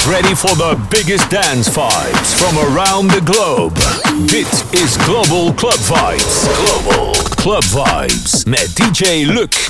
Get ready for the biggest dance vibes from around the globe. Dit is Global Club Vibes. Global Club Vibes met DJ Luc.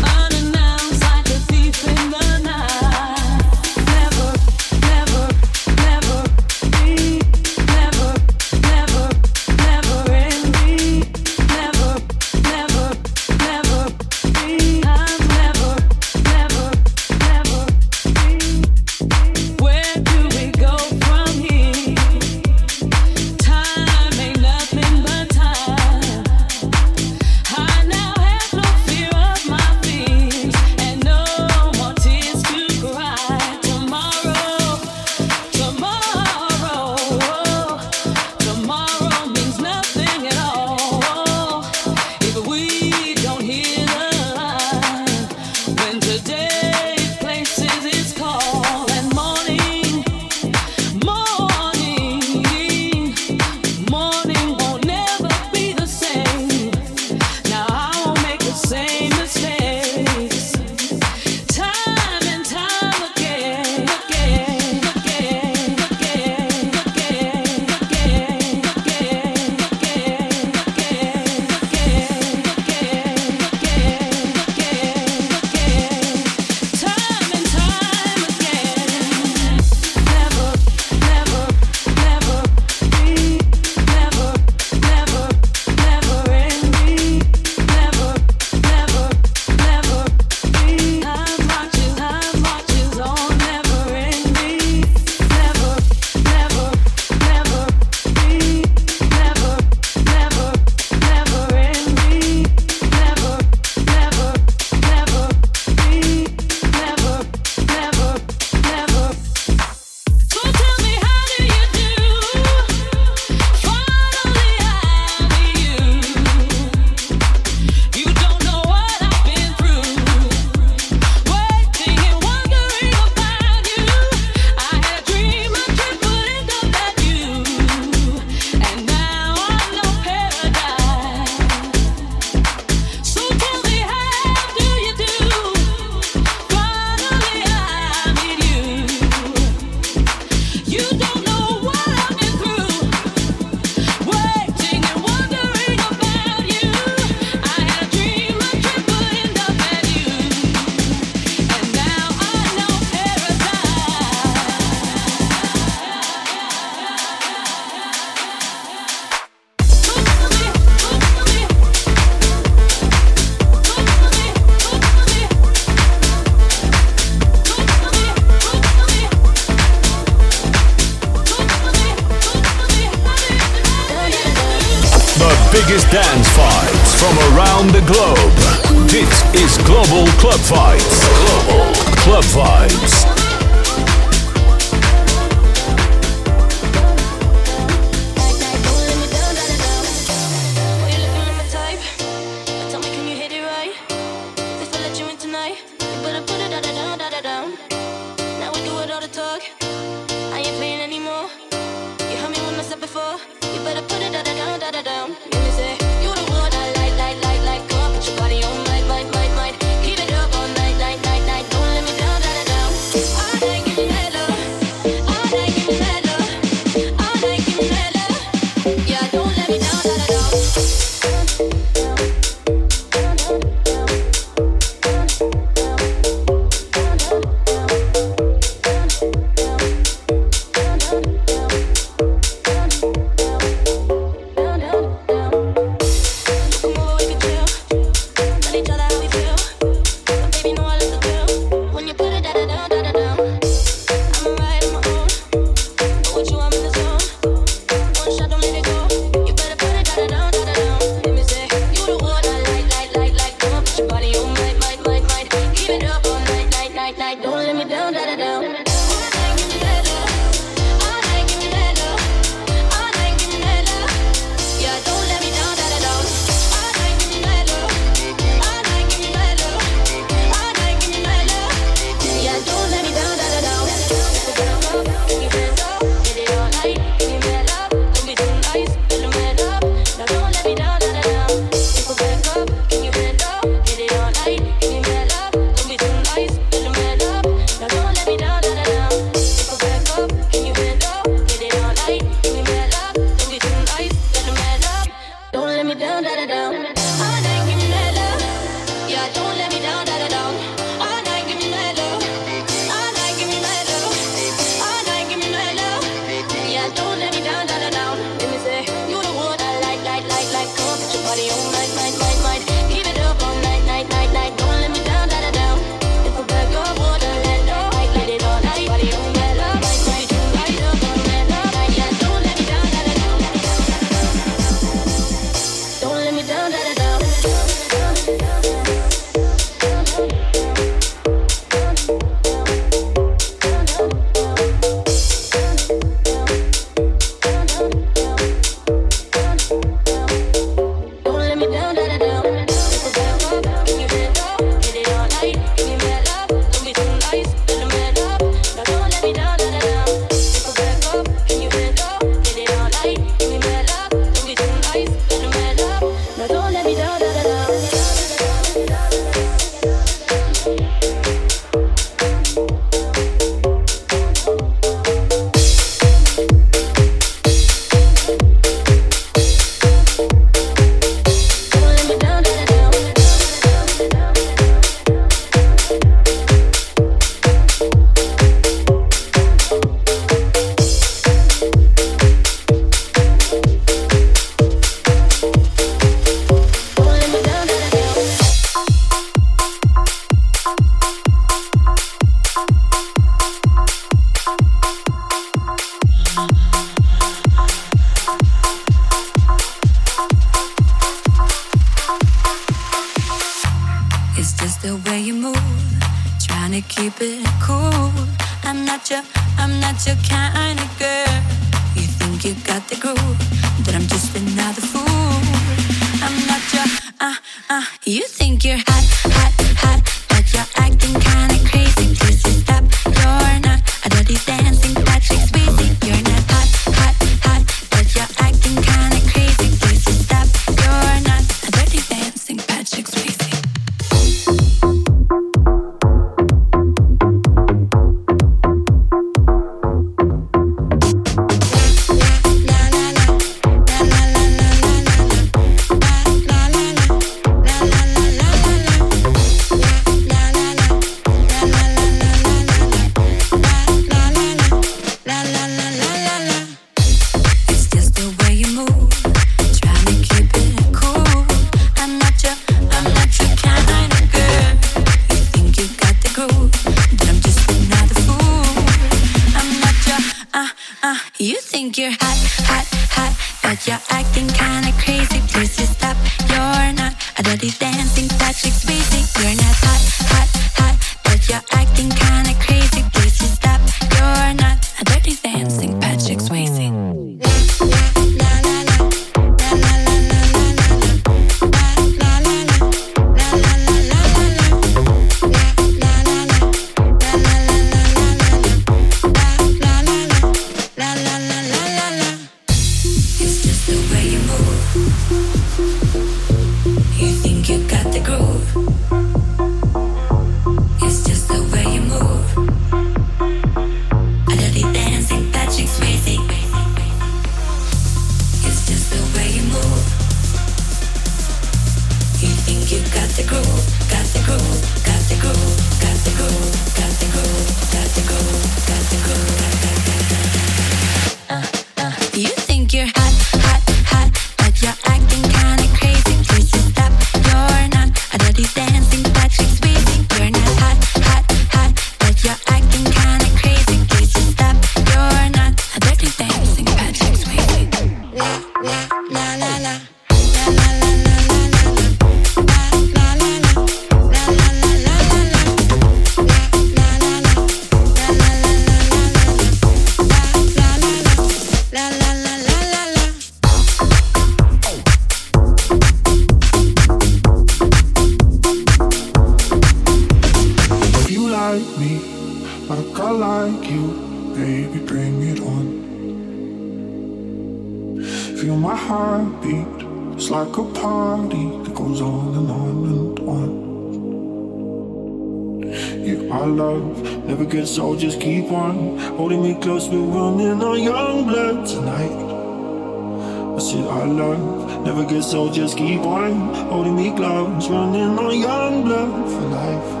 focused, so just keep on holding me close, running on young blood for life.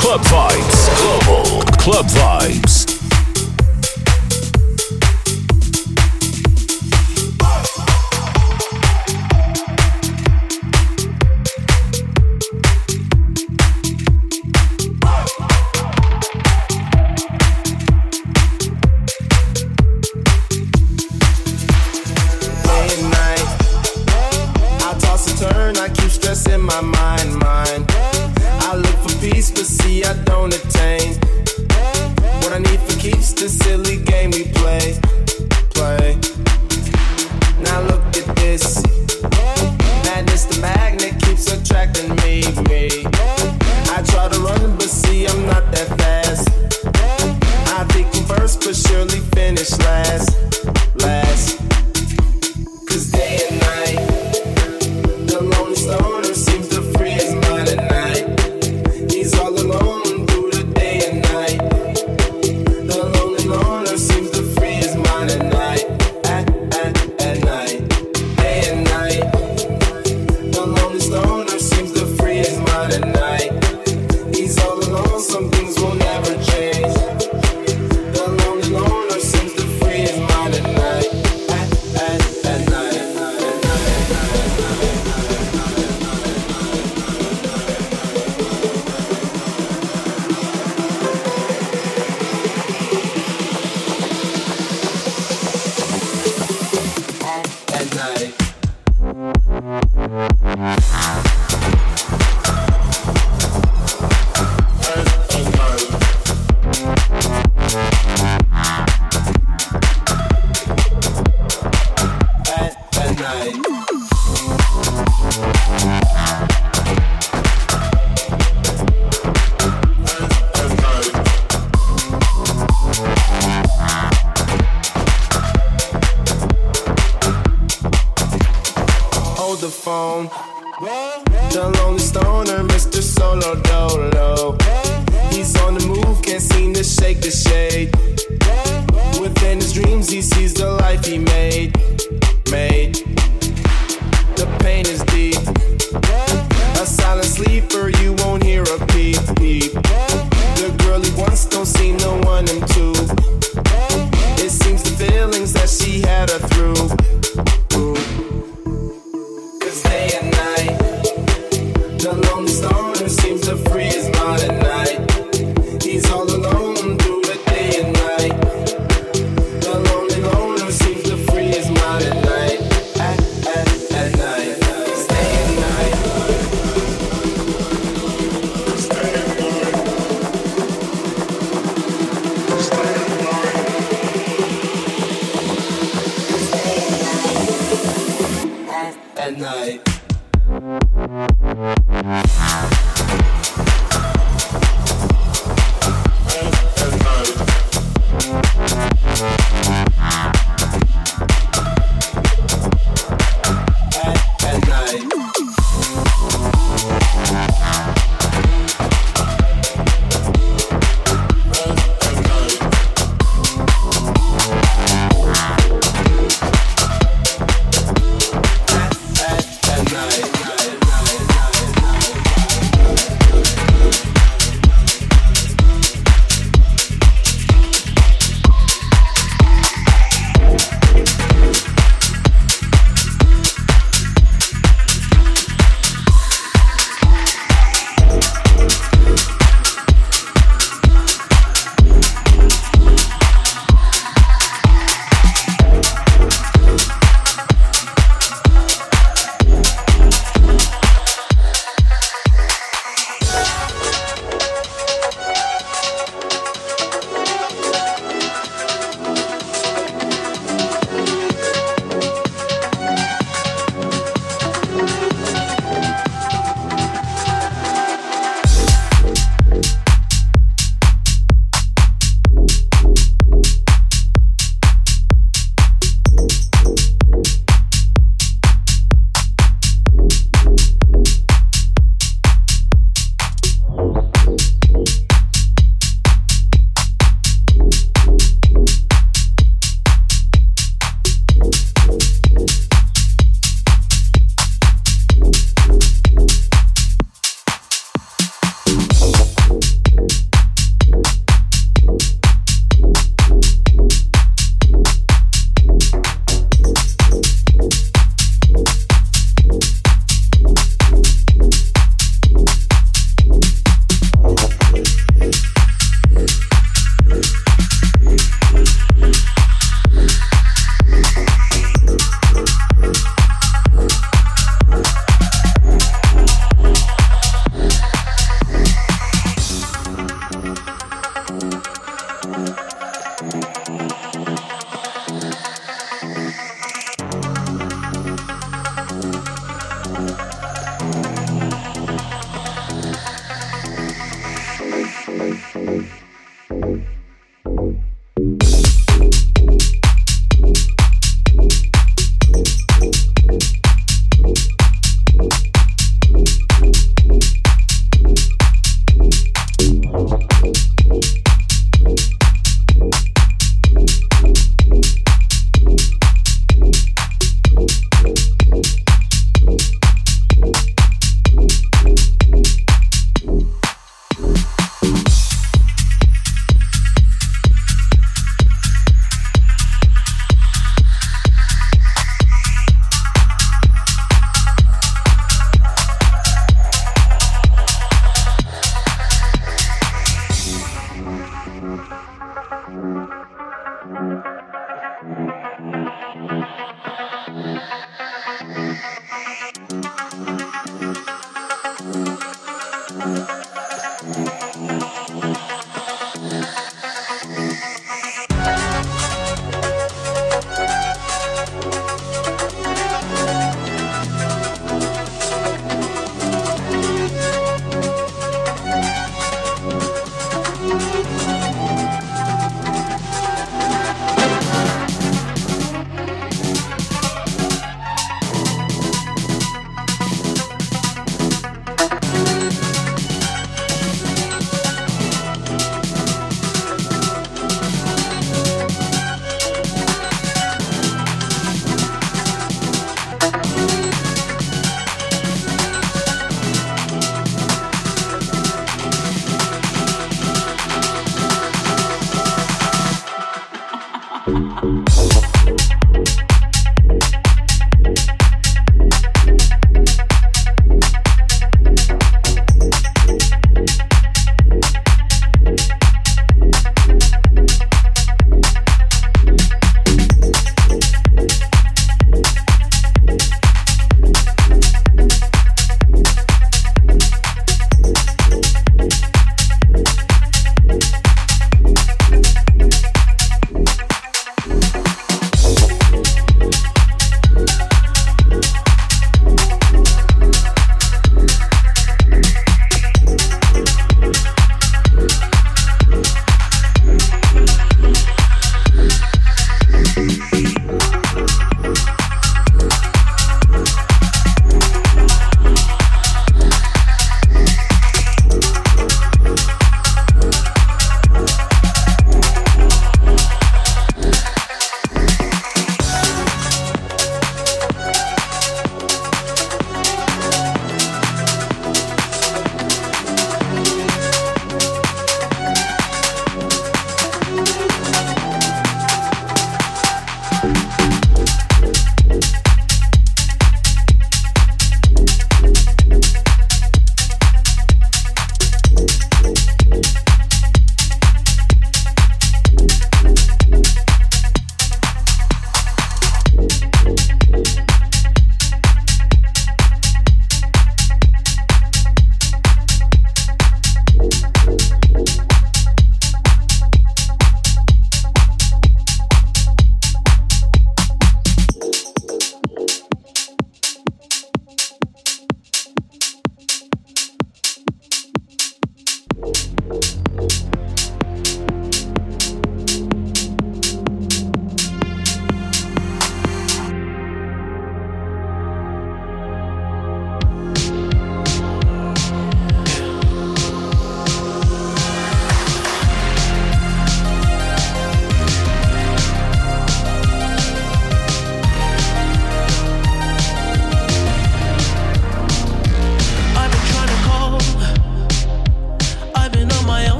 Club Vibes. Global Club Vibes. Night.